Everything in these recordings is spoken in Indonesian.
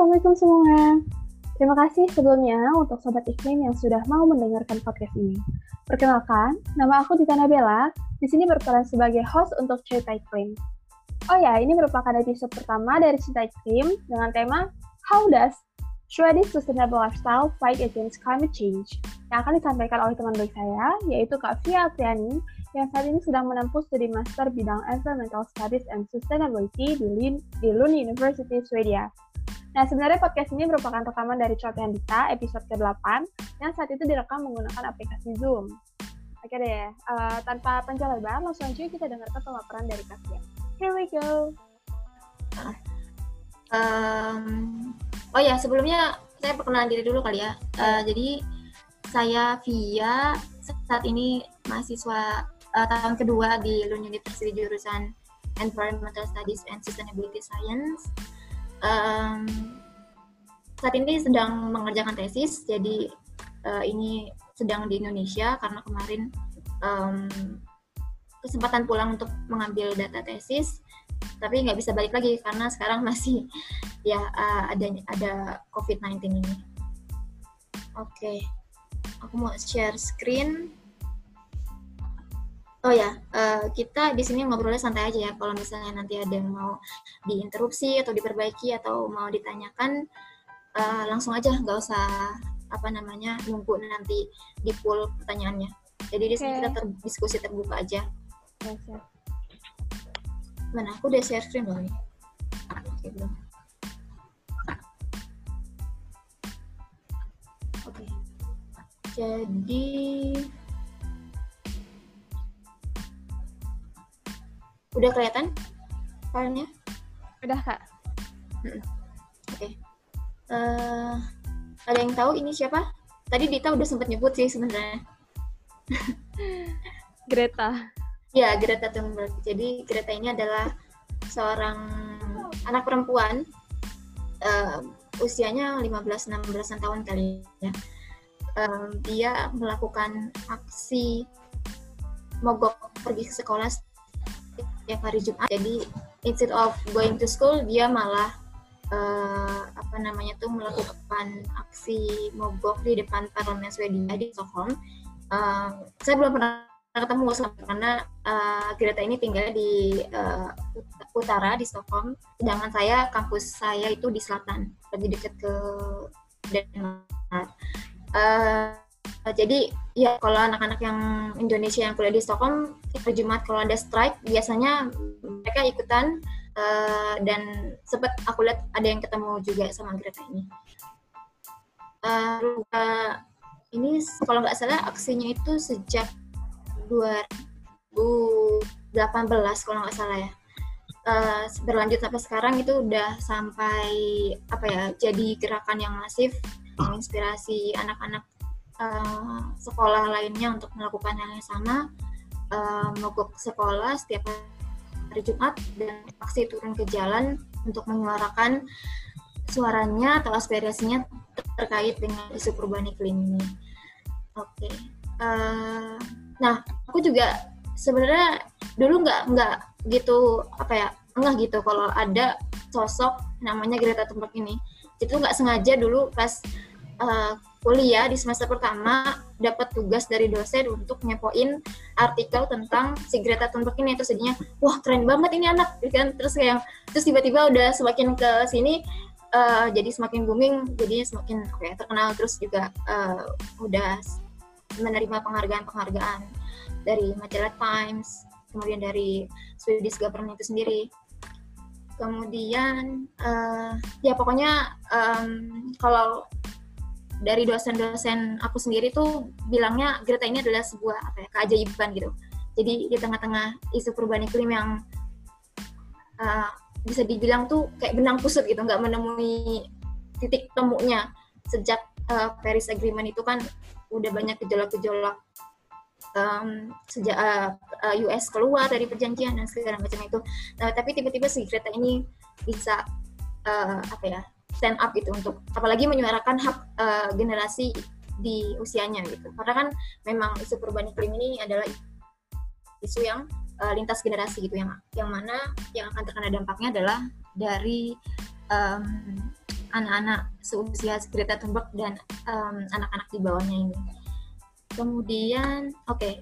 Assalamualaikum semua. Terima kasih sebelumnya untuk Sobat Iklim yang sudah mau mendengarkan podcast ini. Perkenalkan, nama aku Dita Nabella, di sini berperan sebagai host untuk Cerita Iklim. Oh ya, ini merupakan episode pertama dari Cerita Iklim dengan tema How Does Swedish Sustainable Lifestyle Fight Against Climate Change yang akan disampaikan oleh teman baik saya, yaitu Kak Fia Apriani, yang saat ini sedang menempuh studi master bidang Environmental Studies and Sustainability di, di Lund University, Swedia. Nah, sebenarnya podcast ini merupakan rekaman dari Copian Dita episode ke-8 yang saat itu direkam menggunakan aplikasi Zoom. Oke deh, uh, tanpa panjang lebar, langsung aja kita dengarkan pemaparan dari Kasia. Here we go. Um, oh ya, sebelumnya saya perkenalan diri dulu kali ya. Uh, jadi saya Via, saat ini mahasiswa uh, tahun kedua di Lund University jurusan Environmental Studies and Sustainability Science um, saat ini sedang mengerjakan tesis, jadi uh, ini sedang di Indonesia karena kemarin um, kesempatan pulang untuk mengambil data tesis, tapi nggak bisa balik lagi karena sekarang masih ya uh, ada ada COVID-19 ini. Oke, okay. aku mau share screen. Oh ya, uh, kita di sini ngobrolnya santai aja ya. Kalau misalnya nanti ada yang mau diinterupsi atau diperbaiki atau mau ditanyakan, uh, langsung aja, nggak usah apa namanya nunggu nanti di pool pertanyaannya. Jadi di sini okay. kita terdiskusi terbuka aja. Yes. Mana? Aku udah share screen loh nih. Oke belum. Oke. Jadi Udah kelihatan filenya? Udah, Kak. Hmm. Oke. Okay. Uh, eh, ada yang tahu ini siapa? Tadi Dita udah sempat nyebut sih sebenarnya. Greta. Ya, Greta Thunberg. Jadi Greta ini adalah seorang anak perempuan uh, usianya 15-16 tahun kali ya. Uh, dia melakukan aksi mogok pergi ke sekolah setiap hari Jumat. Jadi instead of going to school dia malah uh, apa namanya tuh melakukan aksi mogok di depan parlemen Swedia di Stockholm. Uh, saya belum pernah ketemu sama karena uh, Greta ini tinggal di uh, utara di Stockholm, sedangkan saya kampus saya itu di selatan, lebih dekat ke Denmark. Uh, jadi ya kalau anak-anak yang Indonesia yang kuliah di Stockholm hari Jumat kalau ada strike biasanya mereka ikutan uh, dan sempat aku lihat ada yang ketemu juga sama Greta ini. Uh, ini kalau nggak salah aksinya itu sejak 2018 kalau nggak salah ya. Uh, berlanjut sampai sekarang itu udah sampai apa ya jadi gerakan yang masif menginspirasi anak-anak uh, sekolah lainnya untuk melakukan hal yang sama uh, mogok sekolah setiap hari Jumat dan aksi turun ke jalan untuk menyuarakan suaranya atau aspirasinya terkait dengan isu perubahan iklim ini. Oke, okay. uh, nah aku juga sebenarnya dulu nggak nggak gitu apa ya enggak gitu kalau ada sosok namanya Greta Thunberg ini. Itu nggak sengaja dulu pas uh, kuliah di semester pertama dapat tugas dari dosen untuk ngepoin artikel tentang si Greta Thunberg ini. Terus jadinya wah keren banget ini anak. Gitu kan. Terus kayak terus tiba-tiba udah semakin ke sini uh, jadi semakin booming jadi semakin okay, terkenal. Terus juga uh, udah menerima penghargaan-penghargaan dari majalah Times kemudian dari Swedish government itu sendiri. Kemudian uh, ya pokoknya um, kalau dari dosen-dosen aku sendiri tuh bilangnya Greta ini adalah sebuah apa ya keajaiban gitu. Jadi di tengah-tengah isu perubahan iklim yang uh, bisa dibilang tuh kayak benang kusut gitu, nggak menemui titik temunya sejak uh, Paris Agreement itu kan udah banyak gejolak-gejolak um, sejak uh, uh, US keluar dari perjanjian dan segala macam itu. Nah, tapi tiba-tiba si Greta ini bisa uh, apa ya stand up gitu untuk apalagi menyuarakan hak uh, generasi di usianya gitu karena kan memang isu perubahan iklim ini adalah isu yang uh, lintas generasi gitu yang yang mana yang akan terkena dampaknya adalah dari um, anak-anak seusia Greta Thunberg dan anak-anak um, di bawahnya ini. Kemudian, oke, okay.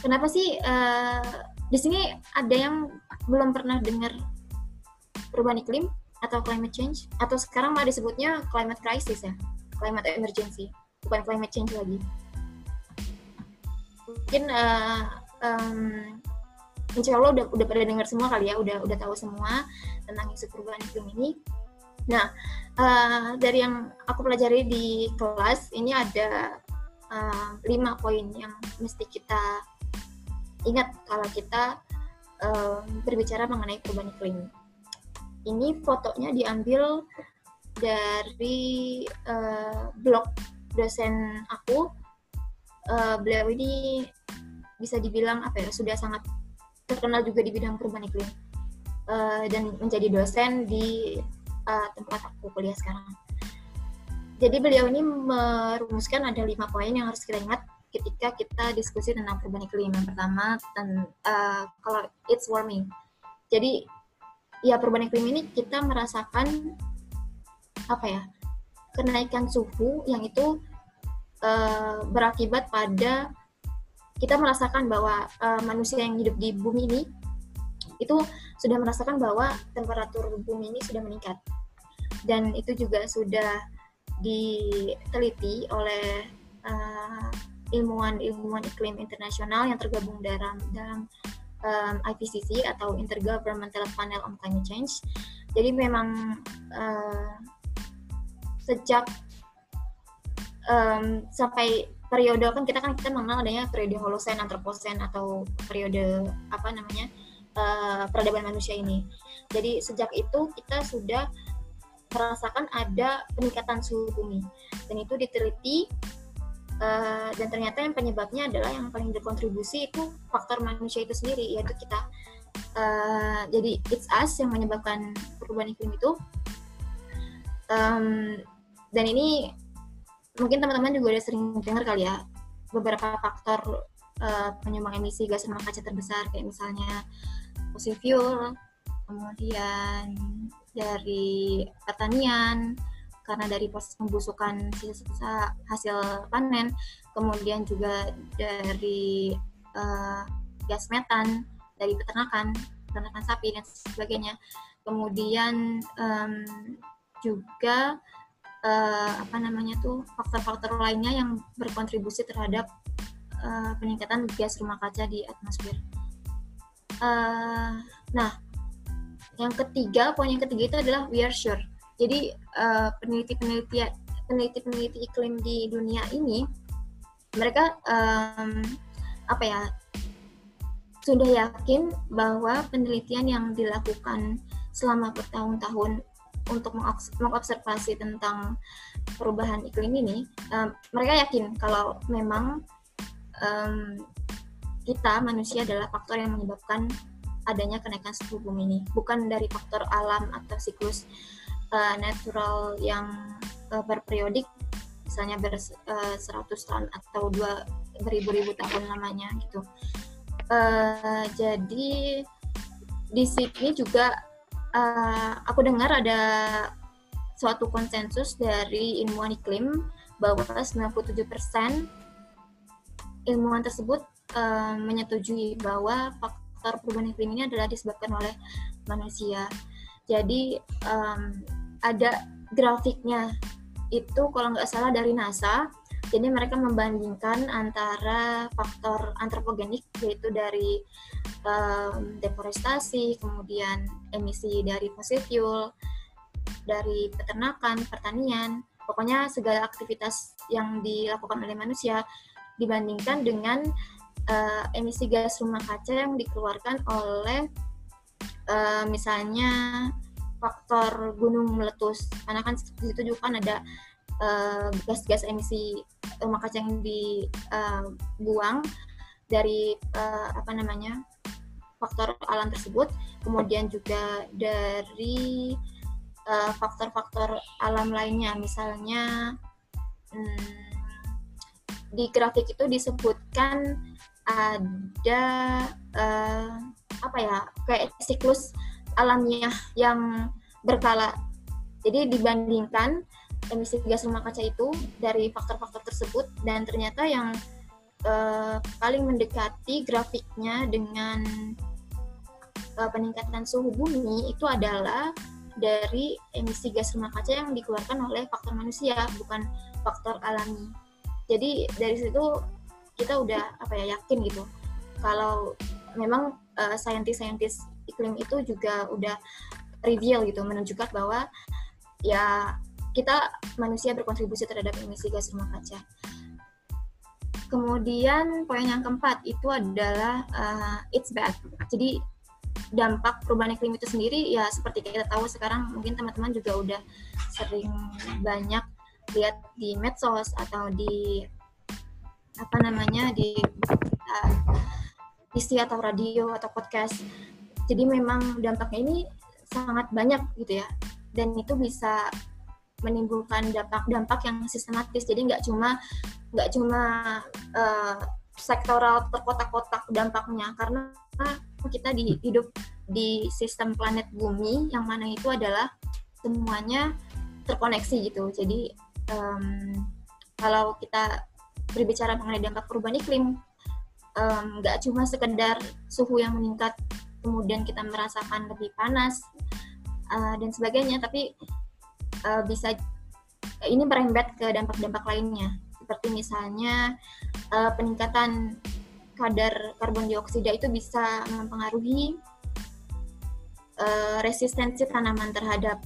kenapa sih uh, di sini ada yang belum pernah dengar perubahan iklim atau climate change atau sekarang malah disebutnya climate crisis ya, climate emergency, bukan climate change lagi. Mungkin uh, um, insya Allah udah udah pada dengar semua kali ya, udah udah tahu semua tentang isu perubahan iklim ini. Nah, uh, dari yang aku pelajari di kelas ini ada uh, lima poin yang mesti kita ingat kalau kita uh, berbicara mengenai perubahan iklim. Ini fotonya diambil dari uh, blog dosen aku. Uh, beliau ini bisa dibilang apa ya sudah sangat terkenal juga di bidang perubahan iklim uh, dan menjadi dosen di uh, tempat aku kuliah sekarang. Jadi beliau ini merumuskan ada lima poin yang harus kita ingat ketika kita diskusi tentang perubahan iklim. Yang pertama, dan uh, kalau it's warming. Jadi ya perubahan iklim ini kita merasakan apa ya kenaikan suhu yang itu uh, berakibat pada kita merasakan bahwa uh, manusia yang hidup di bumi ini itu sudah merasakan bahwa temperatur bumi ini sudah meningkat. Dan itu juga sudah diteliti oleh uh, ilmuwan-ilmuwan iklim internasional yang tergabung dalam dalam um, IPCC atau Intergovernmental Panel on Climate Change. Jadi memang uh, sejak um, sampai periode kan kita kan kita mengenal adanya periode Holosen, Antroposen atau periode apa namanya uh, peradaban manusia ini. Jadi sejak itu kita sudah merasakan ada peningkatan suhu bumi dan itu diteliti uh, dan ternyata yang penyebabnya adalah yang paling berkontribusi itu faktor manusia itu sendiri yaitu kita. Uh, jadi it's us yang menyebabkan perubahan iklim itu. Um, dan ini mungkin teman-teman juga udah sering dengar kali ya beberapa faktor uh, penyumbang emisi gas rumah kaca terbesar kayak misalnya fossil fuel, kemudian dari pertanian karena dari proses pembusukan sisa-sisa hasil panen, kemudian juga dari uh, gas metan dari peternakan, peternakan sapi dan sebagainya. Kemudian um, juga uh, apa namanya tuh faktor-faktor lainnya yang berkontribusi terhadap uh, peningkatan gas rumah kaca di atmosfer. Uh, nah, yang ketiga, poin yang ketiga itu adalah we are sure. Jadi uh, peneliti-peneliti peneliti-peneliti iklim di dunia ini mereka um, apa ya sudah yakin bahwa penelitian yang dilakukan selama bertahun-tahun untuk mengobservasi tentang perubahan iklim ini, um, mereka yakin kalau memang um, kita manusia adalah faktor yang menyebabkan adanya kenaikan suhu bumi ini, bukan dari faktor alam atau siklus uh, natural yang uh, berperiodik, misalnya ber uh, 100 tahun atau dua beribu-ribu tahun lamanya gitu. Uh, jadi di sini juga uh, aku dengar ada suatu konsensus dari ilmuwan iklim bahwa 97% ilmuwan tersebut uh, menyetujui bahwa faktor perubahan iklim ini adalah disebabkan oleh manusia. Jadi um, ada grafiknya itu kalau nggak salah dari NASA. Jadi mereka membandingkan antara faktor antropogenik yaitu dari um, deforestasi, kemudian emisi dari fossil fuel, dari peternakan, pertanian, pokoknya segala aktivitas yang dilakukan oleh manusia dibandingkan dengan uh, emisi gas rumah kaca yang dikeluarkan oleh uh, misalnya faktor gunung meletus. Karena kan di situ juga kan ada gas-gas uh, emisi rumah kaca yang dibuang uh, dari uh, apa namanya faktor alam tersebut, kemudian juga dari eh, faktor-faktor uh, alam lainnya, misalnya hmm, di grafik itu disebutkan ada uh, apa ya kayak siklus alamiah yang berkala Jadi dibandingkan emisi gas rumah kaca itu dari faktor-faktor tersebut dan ternyata yang uh, paling mendekati grafiknya dengan uh, peningkatan suhu bumi itu adalah dari emisi gas rumah kaca yang dikeluarkan oleh faktor manusia bukan faktor alami. Jadi dari situ kita udah apa ya yakin gitu kalau memang uh, saintis-saintis iklim itu juga udah reveal gitu menunjukkan bahwa ya kita manusia berkontribusi terhadap emisi gas rumah kaca. Kemudian poin yang keempat itu adalah uh, it's bad. Jadi dampak perubahan iklim itu sendiri ya seperti kita tahu sekarang mungkin teman-teman juga udah sering banyak lihat di medsos atau di apa namanya di uh, atau radio atau podcast. Jadi memang dampaknya ini sangat banyak gitu ya. Dan itu bisa menimbulkan dampak-dampak yang sistematis. Jadi nggak cuma nggak cuma uh, sektoral terkotak-kotak dampaknya. Karena kita di, hidup di sistem planet bumi yang mana itu adalah semuanya terkoneksi gitu. Jadi um, kalau kita berbicara mengenai dampak perubahan iklim nggak um, cuma sekedar suhu yang meningkat kemudian kita merasakan lebih panas uh, dan sebagainya tapi uh, bisa ini merembet ke dampak-dampak lainnya seperti misalnya uh, peningkatan kadar karbon dioksida itu bisa mempengaruhi uh, resistensi tanaman terhadap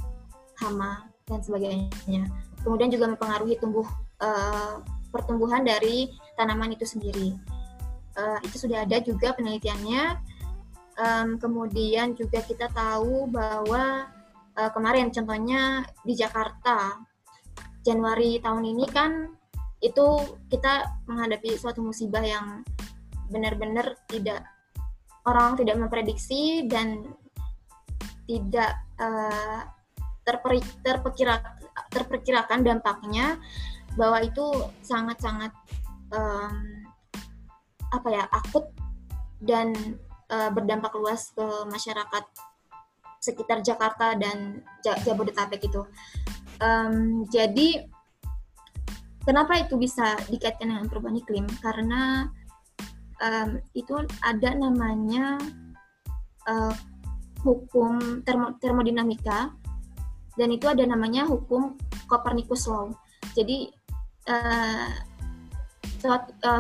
hama dan sebagainya. Kemudian juga mempengaruhi tumbuh uh, pertumbuhan dari tanaman itu sendiri. Uh, itu sudah ada juga penelitiannya um, kemudian juga kita tahu bahwa uh, kemarin contohnya di Jakarta Januari tahun ini kan itu kita menghadapi suatu musibah yang benar-benar tidak orang tidak memprediksi dan tidak uh, terperi, terperkira, terperkirakan dampaknya bahwa itu sangat-sangat um, apa ya akut dan uh, berdampak luas ke masyarakat sekitar Jakarta dan Jabodetabek itu. Um, jadi kenapa itu bisa dikaitkan dengan perubahan iklim? Karena um, itu ada namanya uh, hukum termo, termodinamika dan itu ada namanya hukum Copernicus Law. Jadi uh,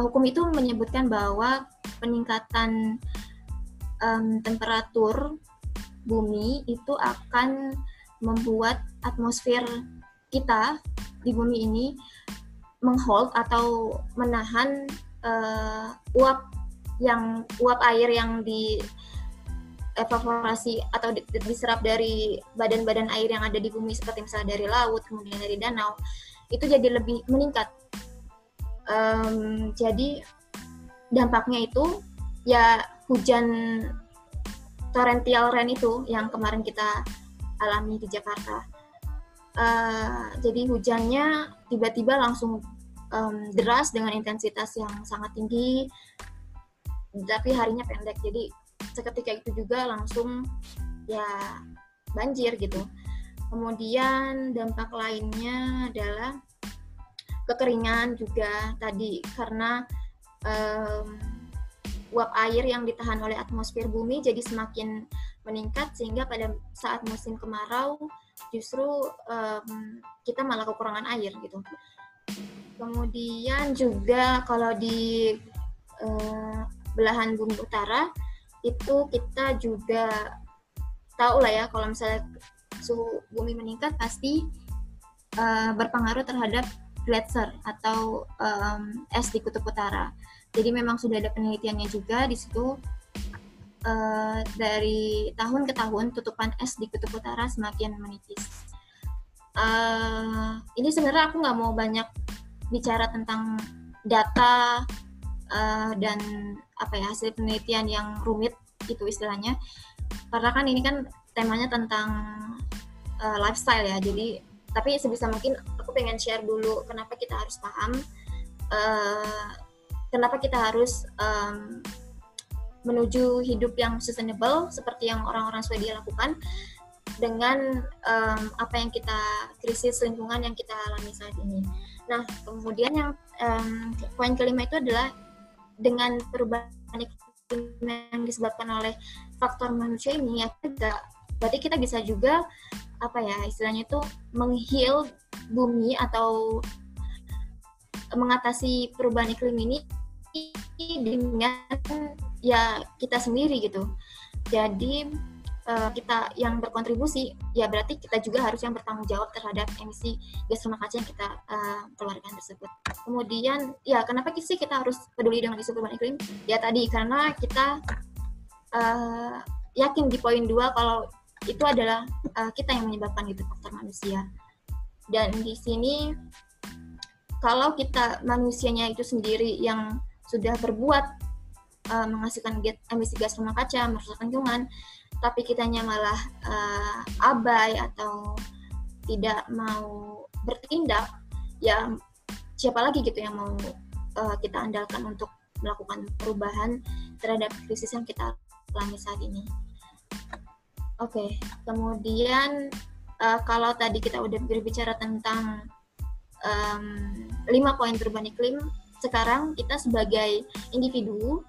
hukum itu menyebutkan bahwa peningkatan um, temperatur bumi itu akan membuat atmosfer kita di bumi ini menghold atau menahan uh, uap yang uap air yang di evaporasi atau diserap dari badan-badan air yang ada di bumi seperti misalnya dari laut kemudian dari danau itu jadi lebih meningkat. Um, jadi dampaknya itu ya hujan torrential rain itu yang kemarin kita alami di Jakarta. Uh, jadi hujannya tiba-tiba langsung um, deras dengan intensitas yang sangat tinggi, tapi harinya pendek. Jadi seketika itu juga langsung ya banjir gitu. Kemudian dampak lainnya adalah kekeringan juga tadi karena um, uap air yang ditahan oleh atmosfer bumi jadi semakin meningkat sehingga pada saat musim kemarau justru um, kita malah kekurangan air gitu. Kemudian juga kalau di uh, belahan bumi utara itu kita juga tahu lah ya kalau misalnya suhu bumi meningkat pasti uh, berpengaruh terhadap gletser atau um, es di kutub utara. Jadi memang sudah ada penelitiannya juga di situ. Uh, dari tahun ke tahun tutupan es di kutub utara semakin menipis. Uh, ini sebenarnya aku nggak mau banyak bicara tentang data uh, dan apa ya hasil penelitian yang rumit itu istilahnya. Karena kan ini kan temanya tentang uh, lifestyle ya. Jadi tapi sebisa mungkin aku pengen share dulu kenapa kita harus paham uh, kenapa kita harus um, menuju hidup yang sustainable seperti yang orang-orang Swedia lakukan dengan um, apa yang kita krisis lingkungan yang kita alami saat ini. Nah, kemudian yang um, poin kelima itu adalah dengan perubahan iklim yang disebabkan oleh faktor manusia ini ya kita berarti kita bisa juga apa ya istilahnya itu menghil bumi atau mengatasi perubahan iklim ini dengan ya kita sendiri gitu. Jadi uh, kita yang berkontribusi ya berarti kita juga harus yang bertanggung jawab terhadap emisi gas rumah kaca yang kita uh, keluarkan tersebut. Kemudian ya kenapa sih kita harus peduli dengan isu perubahan iklim? Ya tadi karena kita uh, yakin di poin dua kalau itu adalah uh, kita yang menyebabkan itu faktor manusia. Dan di sini kalau kita manusianya itu sendiri yang sudah berbuat uh, menghasilkan emisi gas rumah kaca, merusak lingkungan, tapi kitanya malah uh, abai atau tidak mau bertindak ya siapa lagi gitu yang mau uh, kita andalkan untuk melakukan perubahan terhadap krisis yang kita alami saat ini. Oke, okay. kemudian uh, kalau tadi kita udah berbicara tentang um, poin perubahan iklim, sekarang kita sebagai individu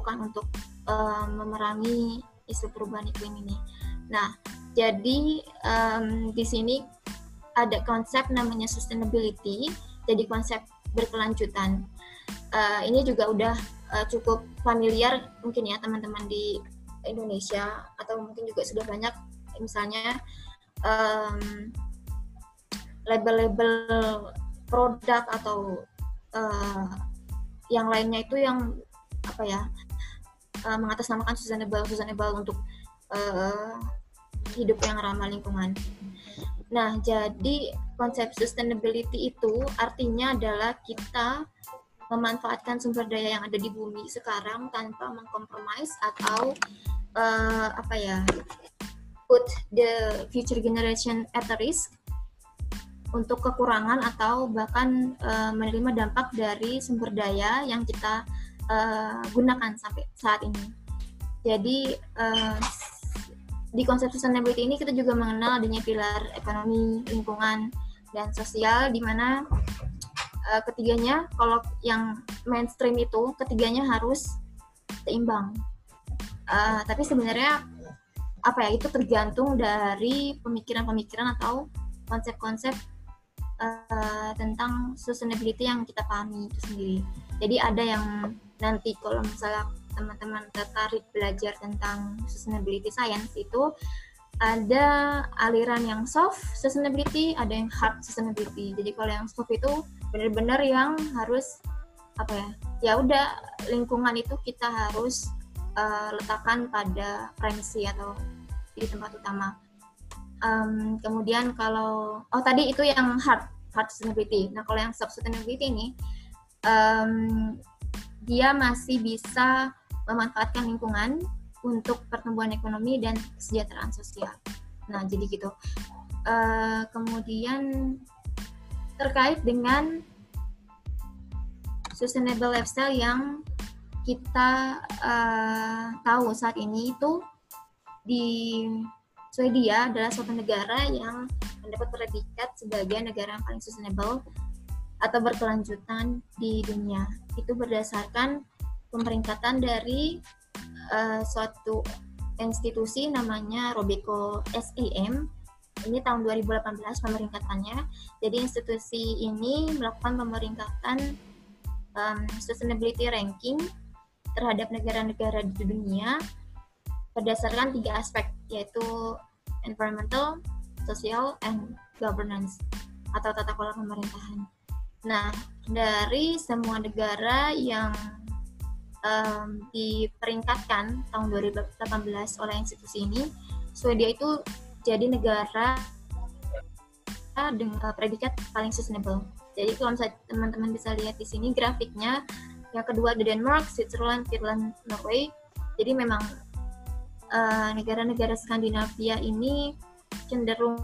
bukan untuk um, memerangi isu perubahan iklim ini. Nah, jadi um, di sini ada konsep namanya sustainability, jadi konsep berkelanjutan. Uh, ini juga udah uh, cukup familiar mungkin ya teman-teman di Indonesia atau mungkin juga sudah banyak misalnya label-label produk atau uh, yang lainnya itu yang apa ya uh, mengatasnamakan sustainable sustainable untuk uh, hidup yang ramah lingkungan. Nah, jadi konsep sustainability itu artinya adalah kita memanfaatkan sumber daya yang ada di bumi sekarang tanpa mengkompromis atau uh, apa ya put the future generation at risk untuk kekurangan atau bahkan uh, menerima dampak dari sumber daya yang kita uh, gunakan sampai saat ini. Jadi uh, di konsep sustainability ini kita juga mengenal adanya pilar ekonomi, lingkungan, dan sosial di mana uh, ketiganya kalau yang mainstream itu ketiganya harus seimbang. Uh, tapi sebenarnya apa ya itu tergantung dari pemikiran-pemikiran atau konsep-konsep uh, tentang sustainability yang kita pahami itu sendiri. Jadi ada yang nanti kalau misalnya teman-teman tertarik belajar tentang sustainability science itu ada aliran yang soft sustainability, ada yang hard sustainability. Jadi kalau yang soft itu benar-benar yang harus apa ya? Ya udah lingkungan itu kita harus uh, letakkan pada premisi atau di tempat utama. Um, kemudian kalau oh tadi itu yang hard hard sustainability. Nah kalau yang soft sustainability ini um, dia masih bisa memanfaatkan lingkungan untuk pertumbuhan ekonomi dan kesejahteraan sosial. Nah, jadi gitu. Uh, kemudian terkait dengan sustainable lifestyle yang kita uh, tahu saat ini itu di Swedia adalah suatu negara yang mendapat predikat sebagai negara yang paling sustainable atau berkelanjutan di dunia. Itu berdasarkan pemeringkatan dari uh, suatu institusi namanya Robeco SEM ini tahun 2018 pemeringkatannya. Jadi institusi ini melakukan pemeringkatan um, sustainability ranking terhadap negara-negara di dunia berdasarkan tiga aspek yaitu environmental, social, and governance atau tata kelola pemerintahan. Nah, dari semua negara yang um, diperingkatkan tahun 2018 oleh institusi ini, Swedia itu jadi negara dengan uh, predikat paling sustainable. Jadi kalau misalnya teman-teman bisa lihat di sini grafiknya, yang kedua ada Denmark, Switzerland, Finland, Norway. Jadi memang uh, negara-negara uh, Skandinavia ini cenderung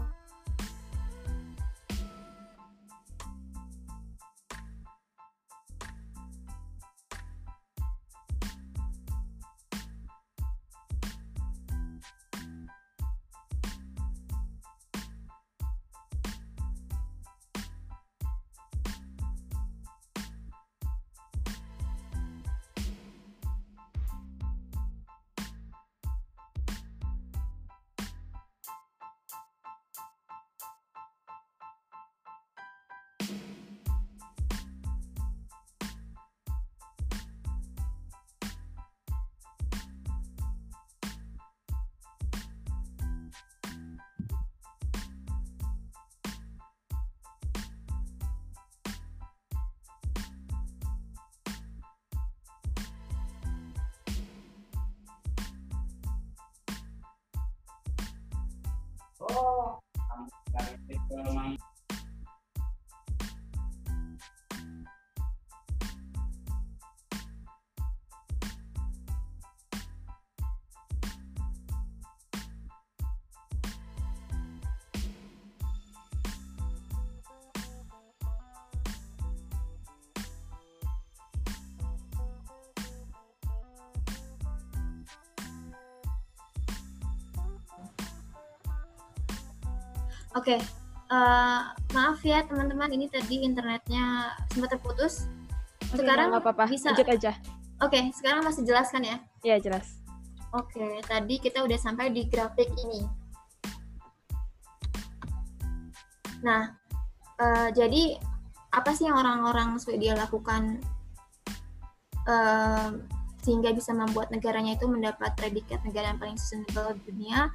oh Oke, okay. uh, eh, maaf ya teman-teman, ini tadi internetnya sempat terputus. Sekarang nggak apa-apa, bisa lanjut aja. Oke, okay, sekarang masih jelas kan ya? Iya jelas. Oke, okay, tadi kita udah sampai di grafik ini. Nah, uh, jadi apa sih yang orang-orang Swedia lakukan uh, sehingga bisa membuat negaranya itu mendapat predikat negara yang paling sustainable di dunia?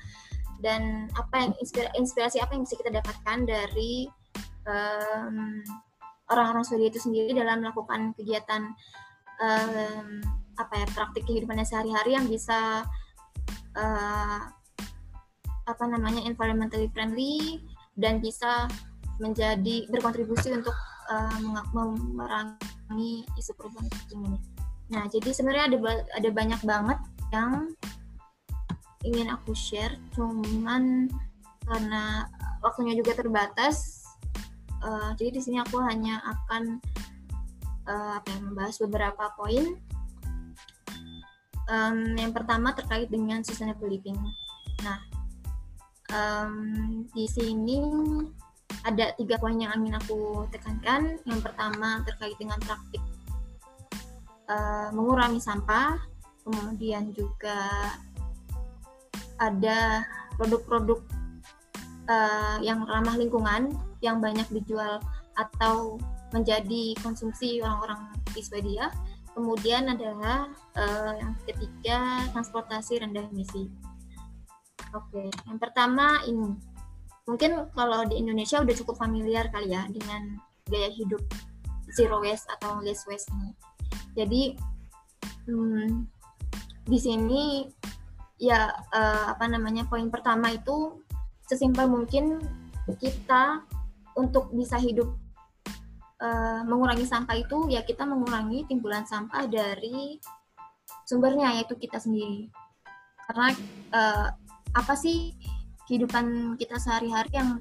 Dan apa yang inspirasi, apa yang bisa kita dapatkan dari um, orang-orang Swedia itu sendiri dalam melakukan kegiatan um, apa ya praktik kehidupannya sehari-hari yang bisa uh, apa namanya environmentally friendly dan bisa menjadi berkontribusi untuk uh, memerangi isu perubahan iklim ini. Nah, jadi sebenarnya ada ada banyak banget yang ingin aku share cuman karena waktunya juga terbatas uh, jadi di sini aku hanya akan uh, apa yang membahas beberapa poin. Um, yang pertama terkait dengan sustainable living. Nah um, di sini ada tiga poin yang ingin aku tekankan. Yang pertama terkait dengan praktik uh, mengurangi sampah kemudian juga ada produk-produk uh, yang ramah lingkungan yang banyak dijual atau menjadi konsumsi orang-orang di Swedia. Kemudian adalah uh, yang ketiga transportasi rendah emisi. Oke, yang pertama ini mungkin kalau di Indonesia udah cukup familiar kali ya dengan gaya hidup zero waste atau less waste ini. Jadi hmm, di sini ya uh, apa namanya poin pertama itu sesimpel mungkin kita untuk bisa hidup uh, mengurangi sampah itu ya kita mengurangi timbulan sampah dari sumbernya yaitu kita sendiri. Karena uh, apa sih kehidupan kita sehari-hari yang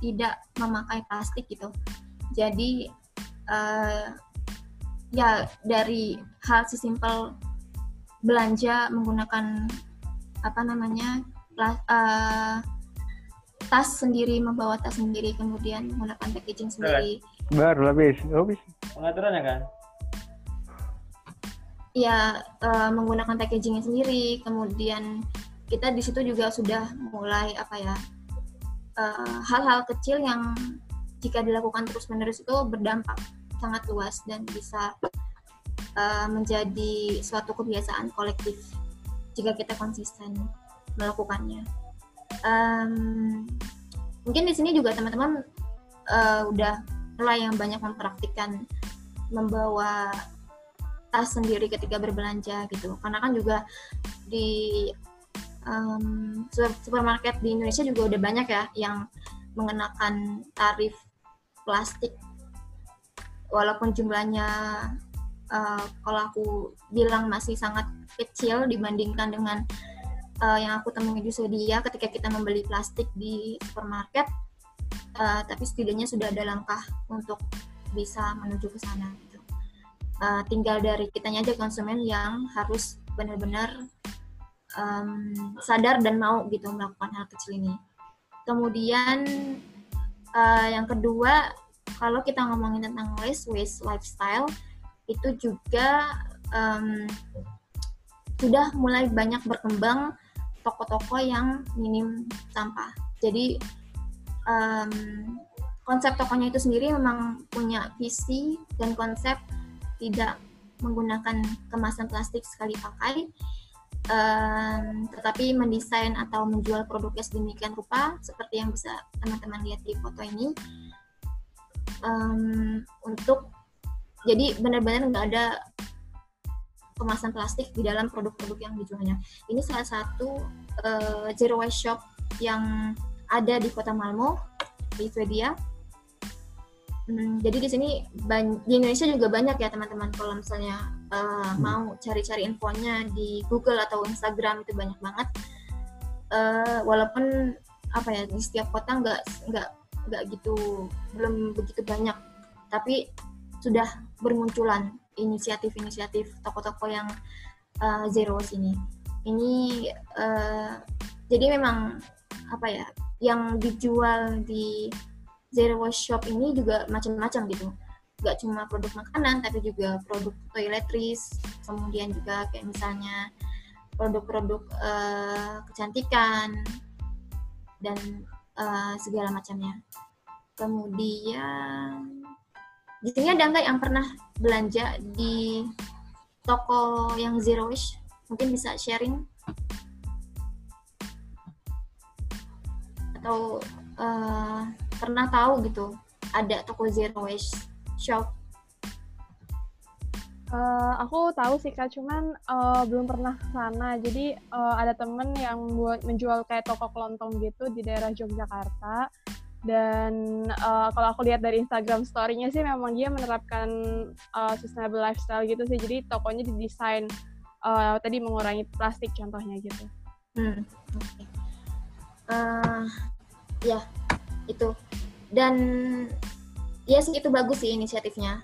tidak memakai plastik gitu? Jadi uh, ya dari hal sesimpel belanja menggunakan apa namanya uh, tas sendiri membawa tas sendiri kemudian menggunakan packaging sendiri. Baru habis habis pengaturannya kan? Ya uh, menggunakan packagingnya sendiri. Kemudian kita di situ juga sudah mulai apa ya eh, hal-hal uh, kecil yang jika dilakukan terus menerus itu berdampak sangat luas dan bisa uh, menjadi suatu kebiasaan kolektif jika kita konsisten melakukannya. Um, mungkin di sini juga teman-teman uh, udah mulai yang banyak mempraktikkan membawa tas sendiri ketika berbelanja gitu, karena kan juga di um, supermarket di Indonesia juga udah banyak ya yang mengenakan tarif plastik walaupun jumlahnya uh, kalau aku bilang masih sangat kecil dibandingkan dengan uh, yang aku temui di Swedia ketika kita membeli plastik di supermarket uh, tapi setidaknya sudah ada langkah untuk bisa menuju ke sana gitu. Uh, tinggal dari kitanya aja konsumen yang harus benar-benar um, sadar dan mau gitu melakukan hal kecil ini. Kemudian uh, yang kedua kalau kita ngomongin tentang waste waste lifestyle itu juga um, sudah mulai banyak berkembang toko-toko yang minim sampah. Jadi um, konsep tokonya itu sendiri memang punya visi dan konsep tidak menggunakan kemasan plastik sekali pakai, um, tetapi mendesain atau menjual produknya sedemikian rupa seperti yang bisa teman-teman lihat di foto ini um, untuk jadi benar-benar nggak ada kemasan plastik di dalam produk-produk yang dijualnya. Ini salah satu uh, zero waste shop yang ada di kota Malmo di Swedia. Hmm, jadi di sini di Indonesia juga banyak ya teman-teman kalau misalnya uh, hmm. mau cari-cari infonya di Google atau Instagram itu banyak banget. Uh, walaupun apa ya di setiap kota nggak nggak nggak gitu belum begitu banyak, tapi sudah bermunculan inisiatif-inisiatif toko-toko yang uh, zero waste ini. Ini uh, jadi memang apa ya yang dijual di zero shop ini juga macam-macam gitu Gak cuma produk makanan tapi juga produk toiletries kemudian juga kayak misalnya produk-produk uh, kecantikan dan uh, segala macamnya kemudian di sini ada nggak yang pernah belanja di toko yang zero waste mungkin bisa sharing atau uh, pernah tahu gitu ada toko zero waste shop Uh, aku tahu sih kak, cuman uh, belum pernah ke sana. Jadi uh, ada temen yang buat menjual kayak toko kelontong gitu di daerah Yogyakarta. Dan uh, kalau aku lihat dari Instagram story-nya sih memang dia menerapkan uh, sustainable lifestyle gitu sih. Jadi tokonya didesain uh, tadi mengurangi plastik contohnya gitu. Hmm. Okay. Uh, ya itu dan ya sih itu bagus sih inisiatifnya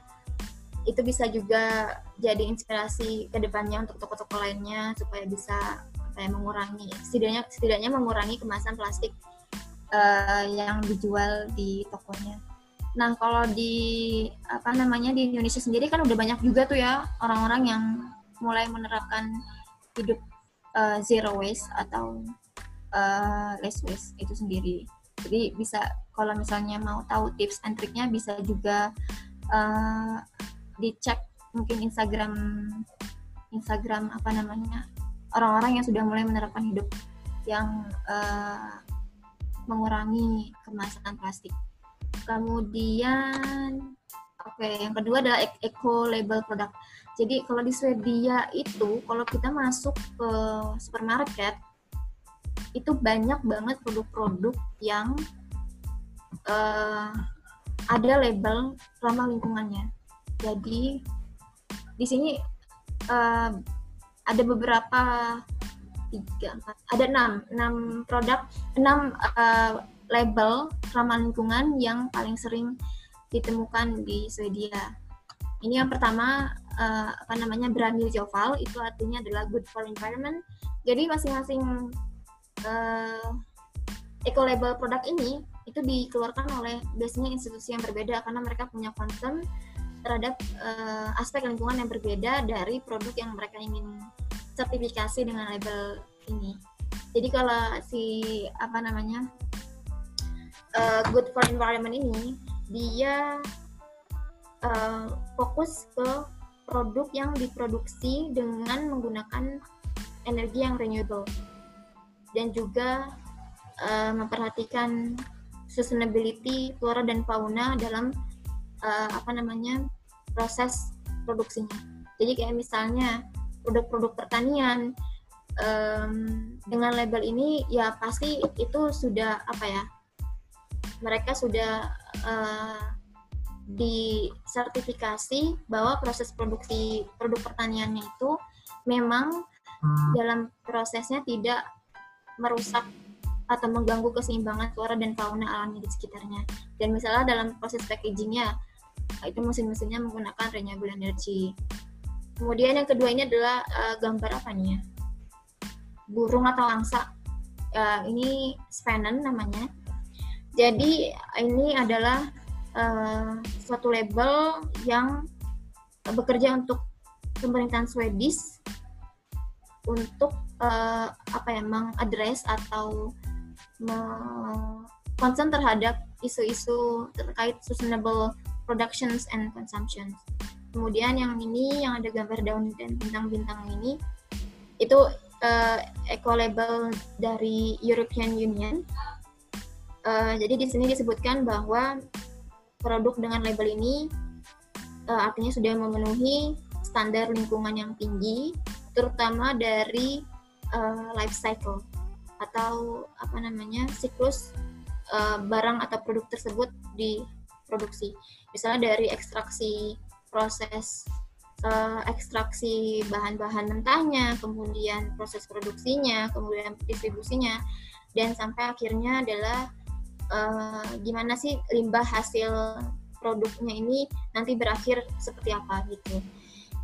itu bisa juga jadi inspirasi ke depannya untuk toko-toko lainnya supaya bisa kayak mengurangi setidaknya setidaknya mengurangi kemasan plastik uh, yang dijual di tokonya. Nah kalau di apa namanya di Indonesia sendiri kan udah banyak juga tuh ya orang-orang yang mulai menerapkan hidup uh, zero waste atau uh, less waste itu sendiri jadi bisa kalau misalnya mau tahu tips and triknya bisa juga uh, dicek mungkin Instagram Instagram apa namanya orang-orang yang sudah mulai menerapkan hidup yang uh, mengurangi kemasan plastik. Kemudian oke okay, yang kedua adalah eco label produk. Jadi kalau di Swedia itu kalau kita masuk ke supermarket itu banyak banget produk-produk yang uh, ada label ramah lingkungannya. Jadi di sini uh, ada beberapa tiga empat ada enam enam produk enam uh, label ramah lingkungan yang paling sering ditemukan di Swedia. Ini yang pertama uh, apa namanya brand new Joval itu artinya adalah good for environment. Jadi masing-masing uh, eco label produk ini itu dikeluarkan oleh biasanya institusi yang berbeda karena mereka punya concern terhadap uh, aspek lingkungan yang berbeda dari produk yang mereka ingin sertifikasi dengan label ini. Jadi kalau si apa namanya uh, good for environment ini dia uh, fokus ke produk yang diproduksi dengan menggunakan energi yang renewable dan juga uh, memperhatikan sustainability flora dan fauna dalam uh, apa namanya proses produksinya. Jadi kayak misalnya produk-produk pertanian um, dengan label ini ya pasti itu sudah apa ya mereka sudah uh, disertifikasi bahwa proses produksi produk pertaniannya itu memang hmm. dalam prosesnya tidak merusak atau mengganggu keseimbangan flora dan fauna alami di sekitarnya. Dan misalnya dalam proses packagingnya, itu mesin-mesinnya menggunakan renewable energy. Kemudian yang kedua ini adalah uh, gambar apa nih ya? Burung atau angsa. Uh, ini Spanen namanya. Jadi ini adalah uh, suatu label yang bekerja untuk pemerintahan Swedish untuk uh, apa ya mengadres atau concern terhadap isu-isu terkait sustainable productions and consumptions. Kemudian yang ini yang ada gambar daun dan bintang-bintang ini itu uh, eco label dari European Union. Uh, jadi di sini disebutkan bahwa produk dengan label ini uh, artinya sudah memenuhi standar lingkungan yang tinggi, terutama dari uh, life cycle atau apa namanya siklus uh, barang atau produk tersebut diproduksi. Misalnya dari ekstraksi proses uh, ekstraksi bahan-bahan mentahnya, kemudian proses produksinya, kemudian distribusinya, dan sampai akhirnya adalah uh, gimana sih limbah hasil produknya ini nanti berakhir seperti apa gitu.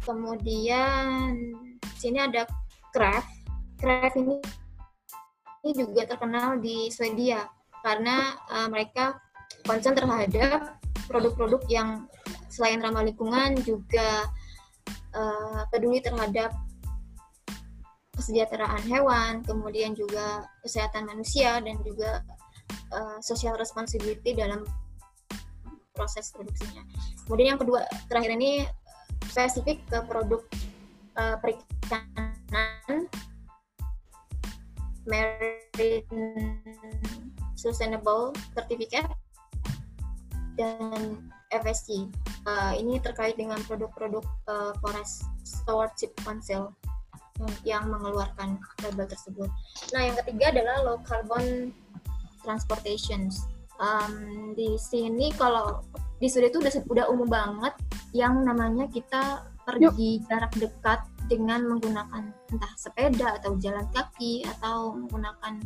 Kemudian sini ada craft. Craft ini ini juga terkenal di Swedia karena uh, mereka concern terhadap produk-produk yang selain ramah lingkungan juga uh, peduli terhadap kesejahteraan hewan, kemudian juga kesehatan manusia dan juga uh, social responsibility dalam proses produksinya. Kemudian yang kedua terakhir ini spesifik ke produk uh, perikanan Marine Sustainable Certificate dan FSC. Uh, ini terkait dengan produk-produk uh, Forest Stewardship Council yang mengeluarkan label tersebut. Nah, yang ketiga adalah low carbon transportation. Um, di sini kalau di Swedia itu udah udah umum banget yang namanya kita pergi Yuk. jarak dekat dengan menggunakan entah sepeda atau jalan kaki atau menggunakan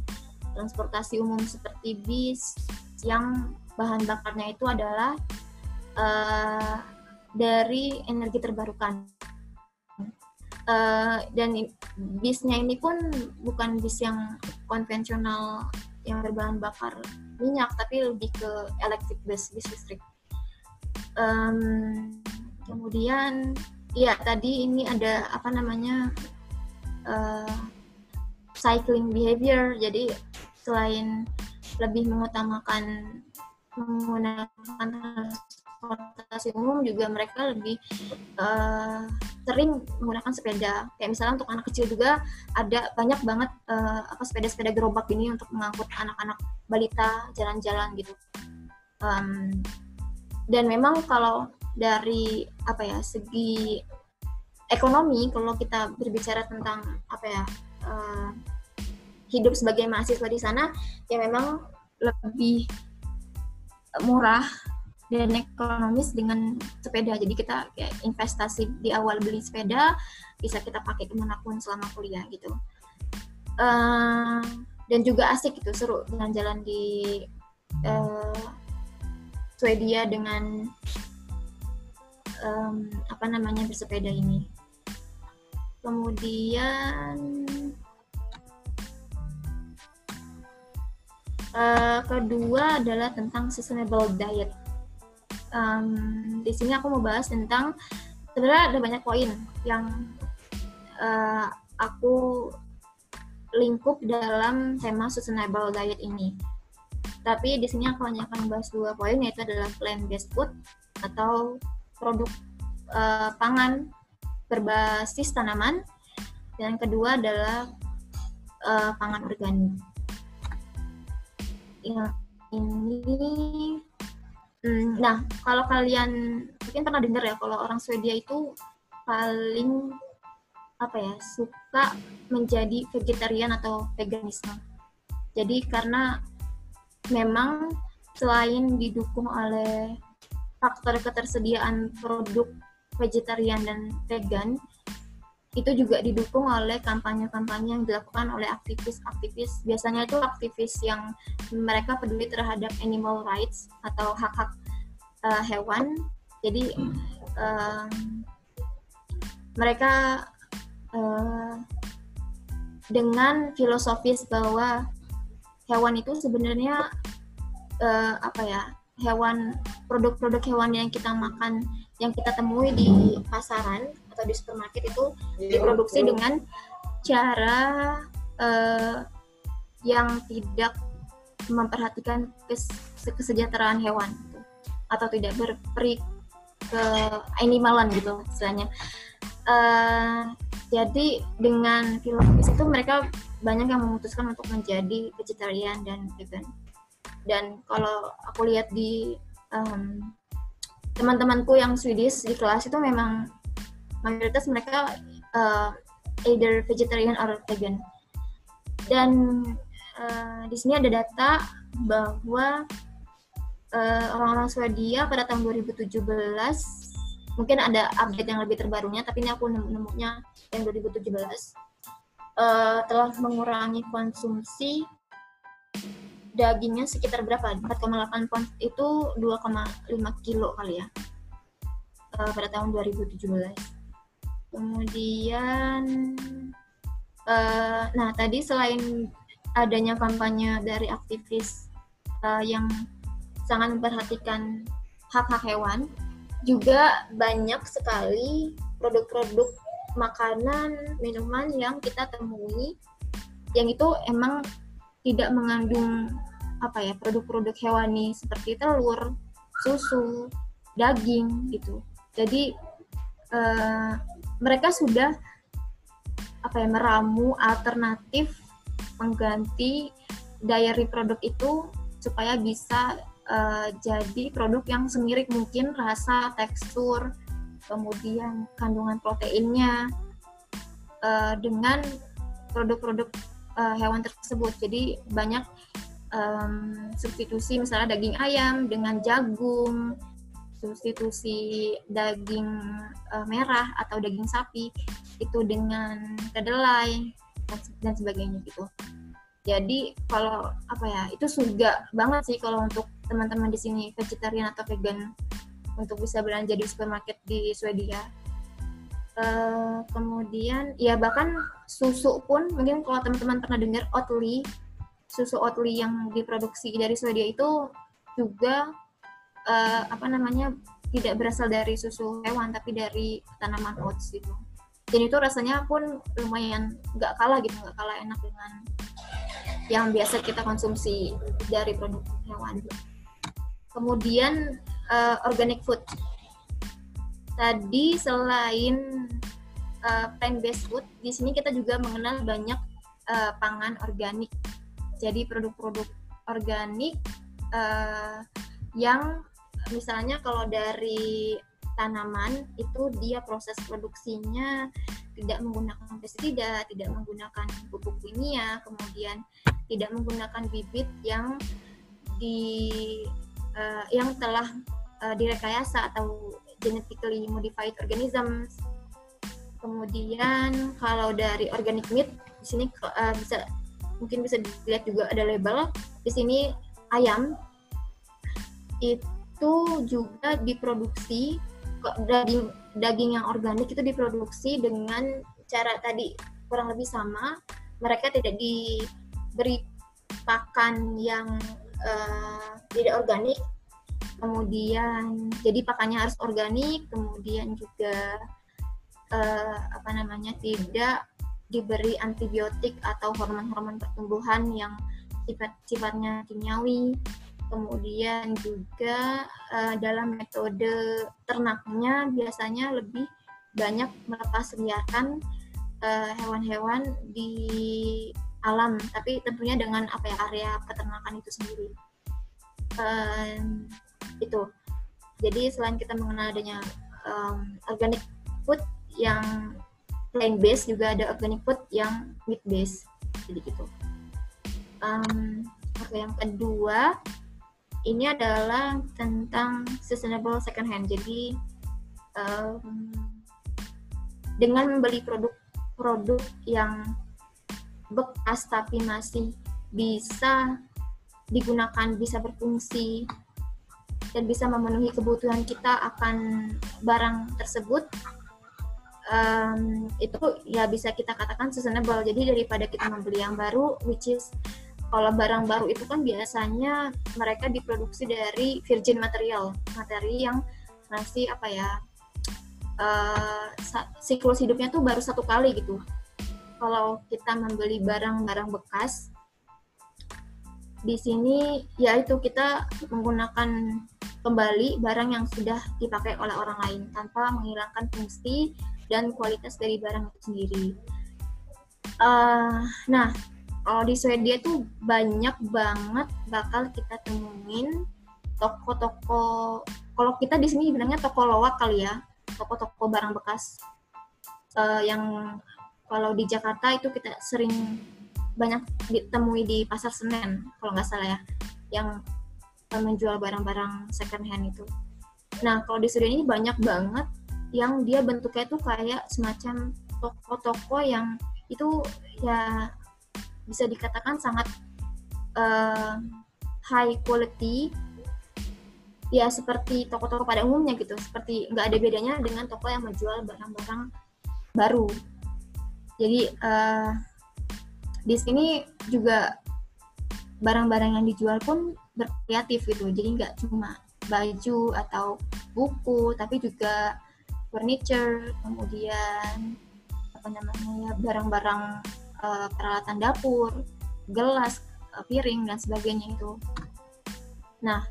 transportasi umum seperti bis yang bahan bakarnya itu adalah uh, dari energi terbarukan. Uh, dan bisnya ini pun bukan bis yang konvensional yang berbahan bakar minyak, tapi lebih ke electric bus, bis listrik. Um, kemudian, ya tadi ini ada apa namanya uh, cycling behavior. Jadi selain lebih mengutamakan menggunakan transportasi umum juga mereka lebih uh, sering menggunakan sepeda. Kayak misalnya untuk anak kecil juga ada banyak banget uh, apa sepeda-sepeda gerobak ini untuk mengangkut anak-anak balita jalan-jalan gitu. Um, dan memang kalau dari apa ya segi ekonomi kalau kita berbicara tentang apa ya uh, hidup sebagai mahasiswa di sana ya memang lebih murah dan ekonomis dengan sepeda. Jadi kita kayak investasi di awal beli sepeda bisa kita pakai ke mana pun selama kuliah gitu. Uh, dan juga asik gitu, seru jalan-jalan di uh, Swedia dengan um, apa namanya bersepeda ini. Kemudian uh, kedua adalah tentang sustainable diet um, di sini aku mau bahas tentang sebenarnya ada banyak poin yang uh, aku lingkup dalam tema sustainable diet ini. Tapi di sini aku hanya akan membahas dua poin yaitu adalah plant based food atau produk uh, pangan berbasis tanaman dan yang kedua adalah uh, pangan organik. Yang ini Hmm, nah, kalau kalian mungkin pernah dengar ya kalau orang Swedia itu paling apa ya suka menjadi vegetarian atau veganisme. Jadi karena memang selain didukung oleh faktor ketersediaan produk vegetarian dan vegan, itu juga didukung oleh kampanye-kampanye yang dilakukan oleh aktivis-aktivis. Biasanya itu aktivis yang mereka peduli terhadap animal rights atau hak-hak uh, hewan. Jadi uh, mereka uh, dengan filosofis bahwa hewan itu sebenarnya uh, apa ya hewan produk-produk hewan yang kita makan yang kita temui di pasaran atau di supermarket itu iya, diproduksi dengan cara uh, yang tidak memperhatikan kes kesejahteraan hewan gitu. atau tidak berperi ke animalan gitu istilahnya. Uh, jadi dengan filosofis itu mereka banyak yang memutuskan untuk menjadi vegetarian dan vegan. Dan kalau aku lihat di um, teman-temanku yang Swedish di kelas itu memang mayoritas mereka uh, either vegetarian or vegan. Dan uh, di sini ada data bahwa uh, orang-orang Swedia pada tahun 2017 mungkin ada update yang lebih terbarunya tapi ini aku nemunya yang 2017 uh, telah mengurangi konsumsi dagingnya sekitar berapa? 4,8 pon. Itu 2,5 kilo kali ya. Uh, pada tahun 2017 kemudian uh, nah tadi selain adanya kampanye dari aktivis uh, yang sangat memperhatikan hak-hak hewan, juga banyak sekali produk-produk makanan, minuman yang kita temui yang itu emang tidak mengandung apa ya produk-produk hewani seperti telur, susu, daging gitu. Jadi uh, mereka sudah apa ya meramu alternatif mengganti dairy produk itu supaya bisa uh, jadi produk yang semirip mungkin rasa, tekstur, kemudian kandungan proteinnya uh, dengan produk-produk uh, hewan tersebut. Jadi banyak um, substitusi misalnya daging ayam dengan jagung, substitusi daging uh, merah atau daging sapi itu dengan kedelai dan, dan sebagainya gitu. Jadi kalau apa ya itu surga banget sih kalau untuk teman-teman di sini vegetarian atau vegan untuk bisa belanja di supermarket di Swedia. Uh, kemudian ya bahkan susu pun mungkin kalau teman-teman pernah dengar Oatly susu Oatly yang diproduksi dari Swedia itu juga uh, apa namanya tidak berasal dari susu hewan tapi dari tanaman oats gitu dan itu rasanya pun lumayan nggak kalah gitu nggak kalah enak dengan yang biasa kita konsumsi dari produk hewan. Kemudian uh, organic food. Tadi selain uh, plant-based food, di sini kita juga mengenal banyak uh, pangan organik. Jadi produk-produk organik uh, yang misalnya kalau dari tanaman itu dia proses produksinya tidak menggunakan pestisida, tidak menggunakan pupuk kimia, kemudian tidak menggunakan bibit yang di uh, yang telah uh, direkayasa atau genetically modified organisms. Kemudian kalau dari organic meat di sini uh, bisa mungkin bisa dilihat juga ada label di sini ayam. Itu juga diproduksi daging daging yang organik itu diproduksi dengan cara tadi kurang lebih sama. Mereka tidak di beri pakan yang uh, tidak organik. Kemudian jadi pakannya harus organik kemudian juga uh, apa namanya tidak diberi antibiotik atau hormon-hormon pertumbuhan yang sifat sifatnya kimiawi. Kemudian juga uh, dalam metode ternaknya biasanya lebih banyak melepas liarkan hewan-hewan uh, di alam tapi tentunya dengan apa ya area peternakan itu sendiri. Um, itu. Jadi selain kita mengenal adanya um, organic food yang plant based juga ada organic food yang meat based jadi gitu. Um, oke yang kedua ini adalah tentang sustainable second hand. Jadi um, dengan membeli produk-produk yang bekas tapi masih bisa digunakan, bisa berfungsi dan bisa memenuhi kebutuhan kita akan barang tersebut um, itu ya bisa kita katakan sustainable. Jadi daripada kita membeli yang baru which is kalau barang baru itu kan biasanya mereka diproduksi dari virgin material materi yang masih apa ya uh, siklus hidupnya tuh baru satu kali gitu. Kalau kita membeli barang-barang bekas di sini yaitu kita menggunakan kembali barang yang sudah dipakai oleh orang lain tanpa menghilangkan fungsi dan kualitas dari barang itu sendiri. Uh, nah, kalau di Swedia tuh banyak banget bakal kita temuin toko-toko. Kalau kita di sini bilangnya toko loak kali ya, toko-toko barang bekas uh, yang kalau di Jakarta itu kita sering banyak ditemui di pasar Senen kalau nggak salah ya yang menjual barang-barang second hand itu. Nah kalau di Sudan ini banyak banget yang dia bentuknya tuh kayak semacam toko-toko yang itu ya bisa dikatakan sangat uh, high quality. Ya seperti toko-toko pada umumnya gitu. Seperti nggak ada bedanya dengan toko yang menjual barang-barang baru. Jadi uh, di sini juga barang-barang yang dijual pun berkreatif gitu. Jadi nggak cuma baju atau buku tapi juga furniture kemudian apa namanya ya barang-barang uh, peralatan dapur gelas uh, piring dan sebagainya itu. Nah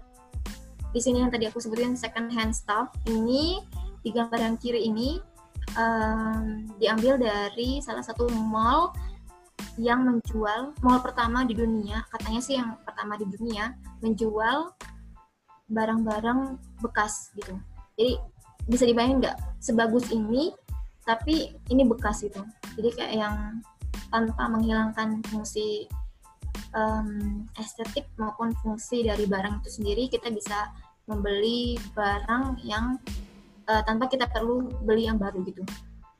di sini yang tadi aku sebutin second hand stuff ini di gambar yang kiri ini um, diambil dari salah satu mall yang menjual mall pertama di dunia katanya sih yang pertama di dunia menjual barang-barang bekas gitu. Jadi bisa dibayangin nggak? Sebagus ini tapi ini bekas itu jadi kayak yang tanpa menghilangkan fungsi um, estetik maupun fungsi dari barang itu sendiri kita bisa membeli barang yang uh, tanpa kita perlu beli yang baru gitu.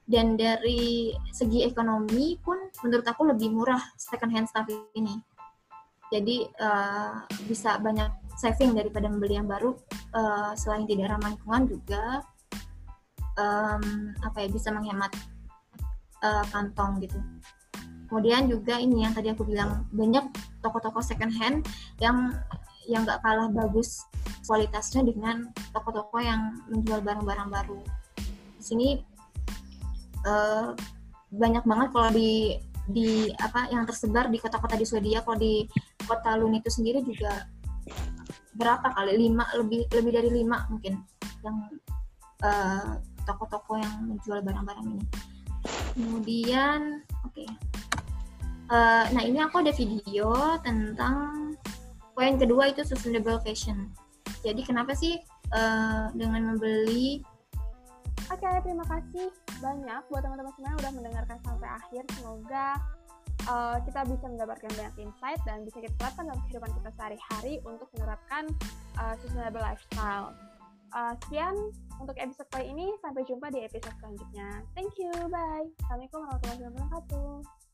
Dan dari segi ekonomi pun menurut aku lebih murah second hand stuff ini. Jadi uh, bisa banyak saving daripada membeli yang baru. Uh, selain tidak ramah lingkungan juga um, apa ya bisa menghemat uh, kantong gitu. Kemudian juga ini yang tadi aku bilang banyak toko-toko second hand yang yang nggak kalah bagus kualitasnya dengan toko-toko yang menjual barang-barang baru. Di sini uh, banyak banget kalau di di apa yang tersebar di kota-kota di Swedia kalau di kota Lund itu sendiri juga berapa kali lima lebih lebih dari lima mungkin yang uh, toko-toko yang menjual barang-barang ini. Kemudian, oke. Okay. Uh, eh, nah ini aku ada video tentang poin kedua itu sustainable fashion. Jadi kenapa sih uh, dengan membeli? Oke, okay, terima kasih banyak buat teman-teman semua yang udah mendengarkan sampai akhir. Semoga uh, kita bisa mendapatkan banyak insight dan bisa kita terapkan dalam kehidupan kita sehari-hari untuk menerapkan uh, sustainable lifestyle. Uh, sekian untuk episode kali ini. Sampai jumpa di episode selanjutnya. Thank you. Bye. Assalamualaikum warahmatullahi wabarakatuh.